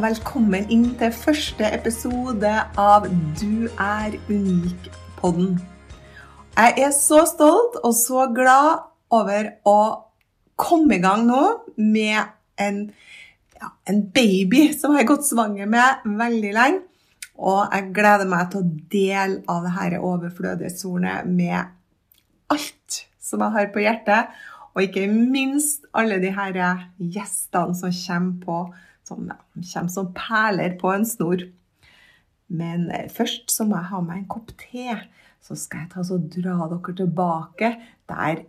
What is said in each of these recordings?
Velkommen inn til første episode av Du er unik-podden. Jeg er så stolt og så glad over å komme i gang nå med en, ja, en baby som jeg har gått svanger med veldig lenge. Og jeg gleder meg til å dele av dette overflødighetsordet med alt som jeg har på hjertet. Og ikke minst alle de her gjestene som kommer på som ja, kommer som perler på en snor. Men eh, først så må jeg ha meg en kopp te. Så skal jeg ta så dra dere tilbake der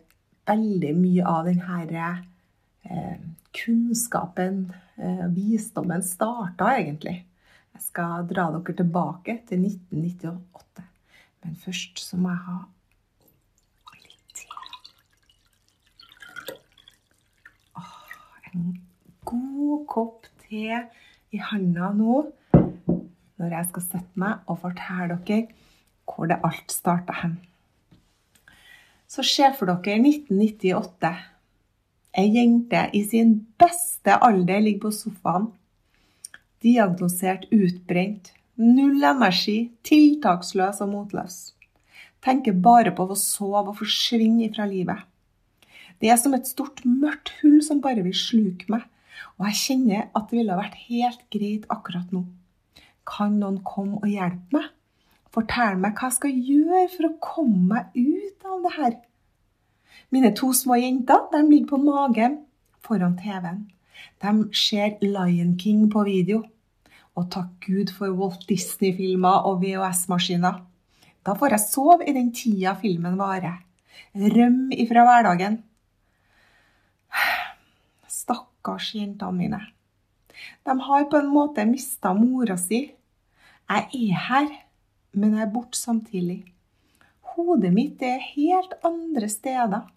veldig mye av denne eh, kunnskapen, eh, visdommen, starta egentlig. Jeg skal dra dere tilbake til 1998. Men først så må jeg ha litt te. Åh, en god kopp te i handa nå når jeg skal sette meg og fortelle dere hvor det alt starta hen. Så se for dere 1998. Ei jente i sin beste alder ligger på sofaen. Diagnosert utbrent. Null energi. Tiltaksløs og motløs. Tenker bare på å sove og forsvinne fra livet. Det er som et stort, mørkt hull som bare vil sluke meg. Og jeg kjenner at det ville vært helt greit akkurat nå. Kan noen komme og hjelpe meg? Fortell meg hva jeg skal gjøre for å komme meg ut av det her. Mine to små jenter de ligger på magen foran TV-en. De ser Lion King på video. Og takk Gud for Walt Disney-filmer og VHS-maskiner. Da får jeg sove i den tida filmen varer. Røm ifra hverdagen. Stakkars jentene mine. De har på en måte mista mora si. Jeg er her, men jeg er borte samtidig. Hodet mitt er helt andre steder.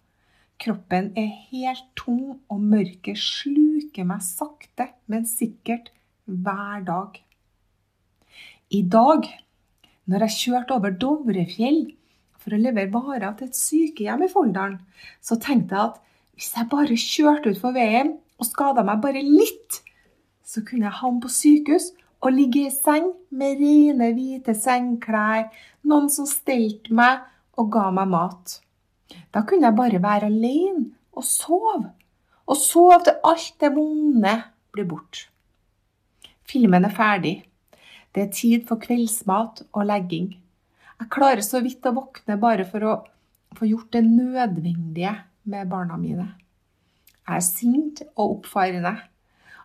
Kroppen er helt tom, og mørket sluker meg sakte, men sikkert hver dag. I dag, når jeg kjørte over Dovrefjell for å levere varer til et sykehjem i Folldalen, så tenkte jeg at hvis jeg bare kjørte utfor veien og skada meg bare litt, så kunne jeg havne på sykehus og ligge i seng med rene, hvite sengeklær, noen som stelte meg og ga meg mat. Da kunne jeg bare være alene og sove. Og sove til alt det vonde blir borte. Filmen er ferdig. Det er tid for kveldsmat og legging. Jeg klarer så vidt å våkne bare for å få gjort det nødvendige med barna mine. Jeg er sint og oppfarende.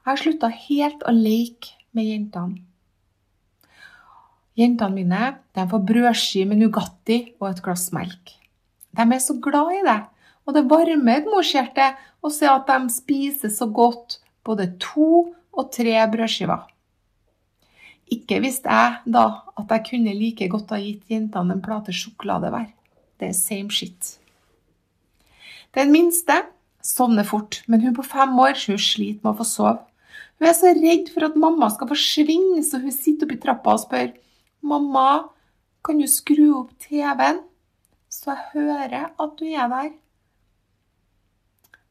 Jeg har slutta helt å leke med jentene. Jentene mine de får brødskive med Nugatti og et glass melk. De er så glad i det, og det varmer et morshjerte å se at de spiser så godt både to og tre brødskiver. Ikke visste jeg da at jeg kunne like godt ha gitt jentene en plate sjokolade hver. Det er same shit. Den minste sovner fort, men hun på fem år hun sliter med å få sove. Hun er så redd for at mamma skal forsvinne, så hun sitter oppi trappa og spør mamma, kan du skru opp TV-en, så jeg hører at du er der.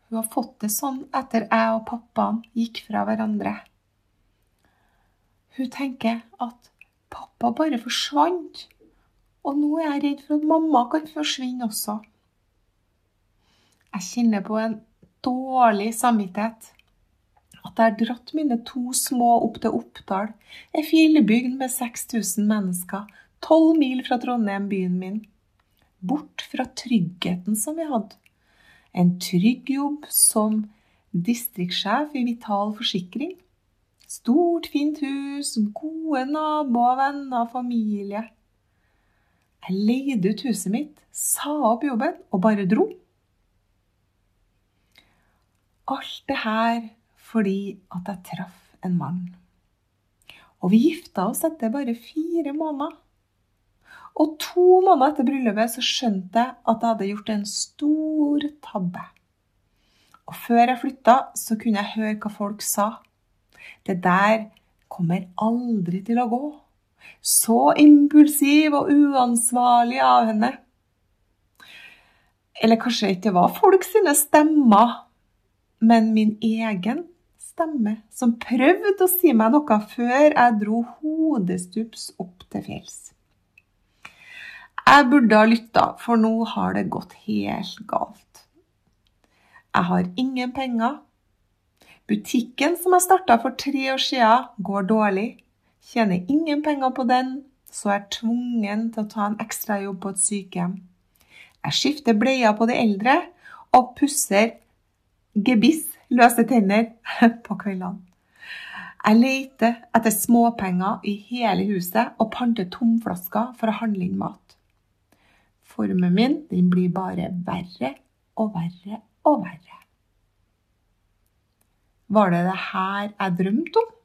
Hun har fått det sånn etter jeg og pappaen gikk fra hverandre. Hun tenker at pappa bare forsvant, og nå er jeg redd for at mamma kan forsvinne også. Jeg kjenner på en dårlig samvittighet. At jeg har dratt mine to små opp til Oppdal, ei fjellbygd med 6000 mennesker, tolv mil fra Trondheim, byen min. Bort fra tryggheten som vi hadde. En trygg jobb som distriktssjef i Vital Forsikring. Stort, fint hus, gode naboer, venner, familie. Jeg leide ut huset mitt, sa opp jobben og bare dro. Alt det her fordi at jeg traff en mann. Og vi gifta oss etter bare fire måneder. Og to måneder etter bryllupet så skjønte jeg at jeg hadde gjort en stor tabbe. Og før jeg flytta, så kunne jeg høre hva folk sa. Det der kommer aldri til å gå. Så impulsiv og uansvarlig av henne. Eller kanskje ikke det var folk sine stemmer, men min egen stemme, som prøvde å si meg noe før jeg dro hodestups opp til fjells. Jeg burde ha lytta, for nå har det gått helt galt. Jeg har ingen penger. Butikken som jeg starta for tre år siden, går dårlig. Tjener ingen penger på den, så er jeg tvungen til å ta en ekstrajobb på et sykehjem. Jeg skifter bleier på de eldre og pusser gebiss, løse tenner, på kveldene. Jeg leter etter småpenger i hele huset og panter tomflasker for å handle inn mat. Formen min den blir bare verre og verre og verre. Var det det her jeg drømte om?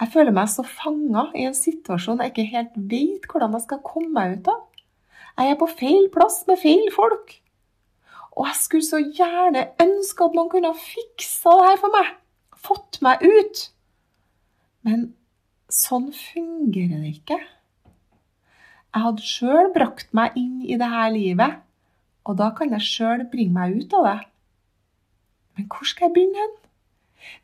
Jeg føler meg så fanga i en situasjon jeg ikke helt vet hvordan jeg skal komme meg ut av. Jeg er på feil plass med feil folk. Og jeg skulle så gjerne ønske at noen kunne ha fiksa det her for meg. Fått meg ut. Men sånn fungerer det ikke. Jeg hadde sjøl brakt meg inn i dette livet, og da kan jeg sjøl bringe meg ut av det. Men hvor skal jeg begynne hen?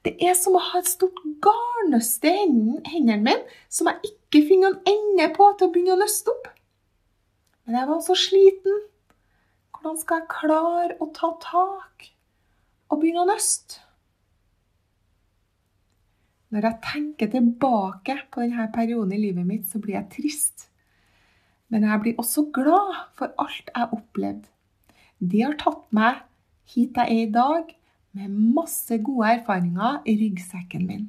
Det er som å ha et stort garnnøste i hendene mine som jeg ikke finner en ende på til å begynne å nøste opp. Men jeg var så sliten. Hvordan skal jeg klare å ta tak og begynne å nøste? Når jeg tenker tilbake på denne perioden i livet mitt, så blir jeg trist. Men jeg blir også glad for alt jeg opplevde. Det har tatt meg hit jeg er i dag, med masse gode erfaringer i ryggsekken min.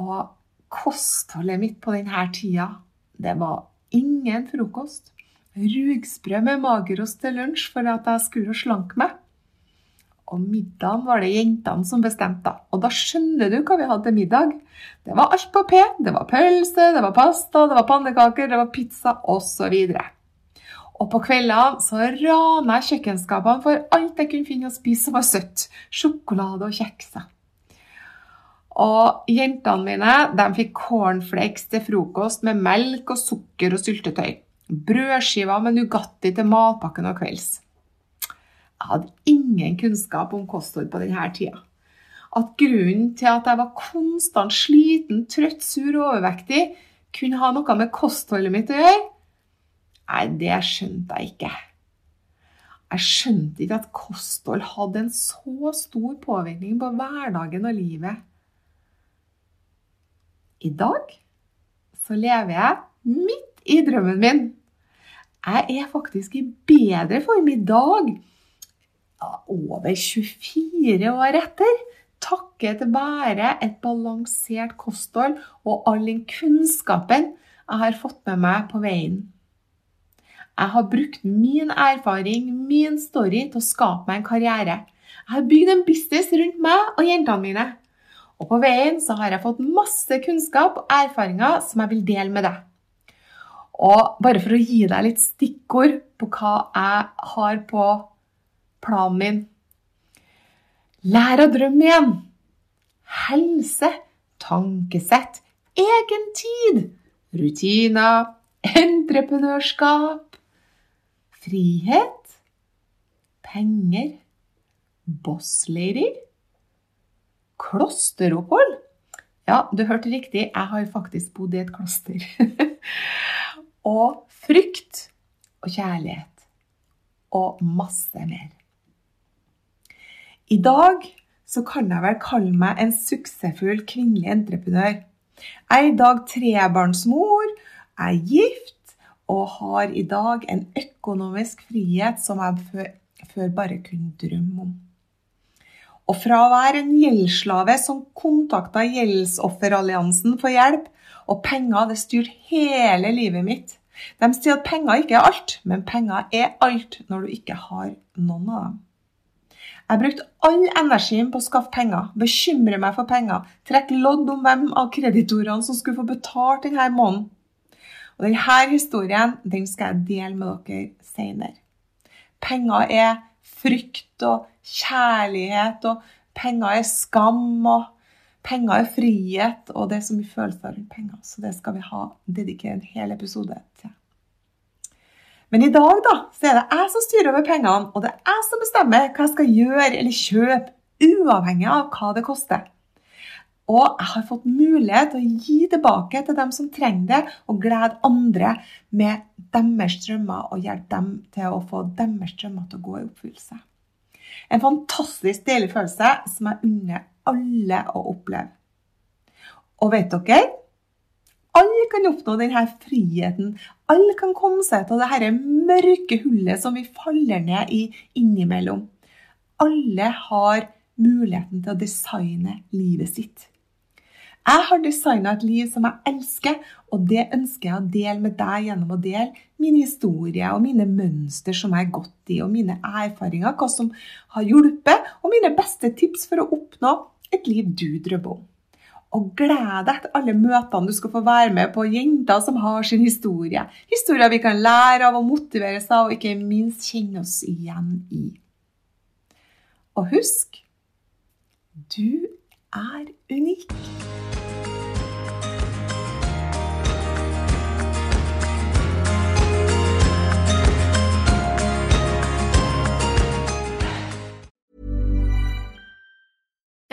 Og kostholdet mitt på denne tida, det var ingen frokost. Rugsprø med magerost til lunsj for at jeg skulle slanke meg. Og middagen var det jentene som bestemte. Og da skjønner du hva vi hadde til middag. Det var alt på P. Det var pølse, det var pasta, det var pannekaker, det var pizza osv. Og på kveldene så rana jeg kjøkkenskapene for alt jeg kunne finne å spise som var søtt. Sjokolade og kjekser. Og jentene mine de fikk cornflakes til frokost med melk og sukker og syltetøy. Brødskiver med Nugatti til matpakken og kvelds. Jeg hadde ingen kunnskap om kosthold på denne tida. At grunnen til at jeg var konstant sliten, trøtt, sur og overvektig, kunne ha noe med kostholdet mitt å gjøre, nei, det skjønte jeg ikke. Jeg skjønte ikke at kosthold hadde en så stor påvirkning på hverdagen og livet. I dag så lever jeg midt i drømmen min. Jeg er faktisk i bedre form i dag over 24 år etter, takket være et balansert kosthold og all den kunnskapen jeg har fått med meg på veien. Jeg har brukt min erfaring, min story, til å skape meg en karriere. Jeg har bygd en business rundt meg og jentene mine. Og på veien så har jeg fått masse kunnskap og erfaringer som jeg vil dele med deg. Og bare for å gi deg litt stikkord på hva jeg har på planen min. Lær å drømme igjen. Helse, tankesett, egen tid, rutiner, entreprenørskap, frihet, penger, bosslady, klosteropphold. Ja, du hørte riktig, jeg har faktisk bodd i et kloster. og frykt og kjærlighet. Og masse mer. I dag så kan jeg vel kalle meg en suksessfull kvinnelig entreprenør. Jeg er i dag trebarnsmor, jeg er gift og har i dag en økonomisk frihet som jeg før, bare kunne drømme om. Og fra å være en gjeldsslave som kontakta Gjeldsofferalliansen for hjelp, og penger det styrte hele livet mitt. De sier at penger ikke er alt, men penger er alt når du ikke har noen av dem. Jeg brukte all energien på å skaffe penger, bekymre meg for penger, trekke lodd om hvem av kreditorene som skulle få betalt denne måneden. Og denne historien den skal jeg dele med dere senere. Penger er frykt og kjærlighet, og penger er skam, og penger er frihet, og det er så mye følelser rundt penger. Så det skal vi ha dedikere en hel episode til. Men i dag da, så er det jeg som styrer over pengene, og det er jeg som bestemmer hva jeg skal gjøre eller kjøpe, uavhengig av hva det koster. Og jeg har fått mulighet til å gi tilbake til dem som trenger det, og glede andre med deres drømmer og hjelpe dem til å få deres drømmer til å gå i oppfyllelse. En fantastisk deilig følelse som jeg unner alle å oppleve. Og vet dere? Alle kan oppnå denne friheten. Alle kan komme seg til dette mørke hullet som vi faller ned i innimellom. Alle har muligheten til å designe livet sitt. Jeg har designa et liv som jeg elsker, og det ønsker jeg å dele med deg gjennom å dele min historie og mine mønster som jeg har gått i, og mine erfaringer, hva som har hjulpet, og mine beste tips for å oppnå et liv du drømmer om. Og gled deg til alle møtene du skal få være med på jenter som har sin historie. Historier vi kan lære av og motivere seg av, og ikke minst kjenne oss igjen i. Og husk du er unik.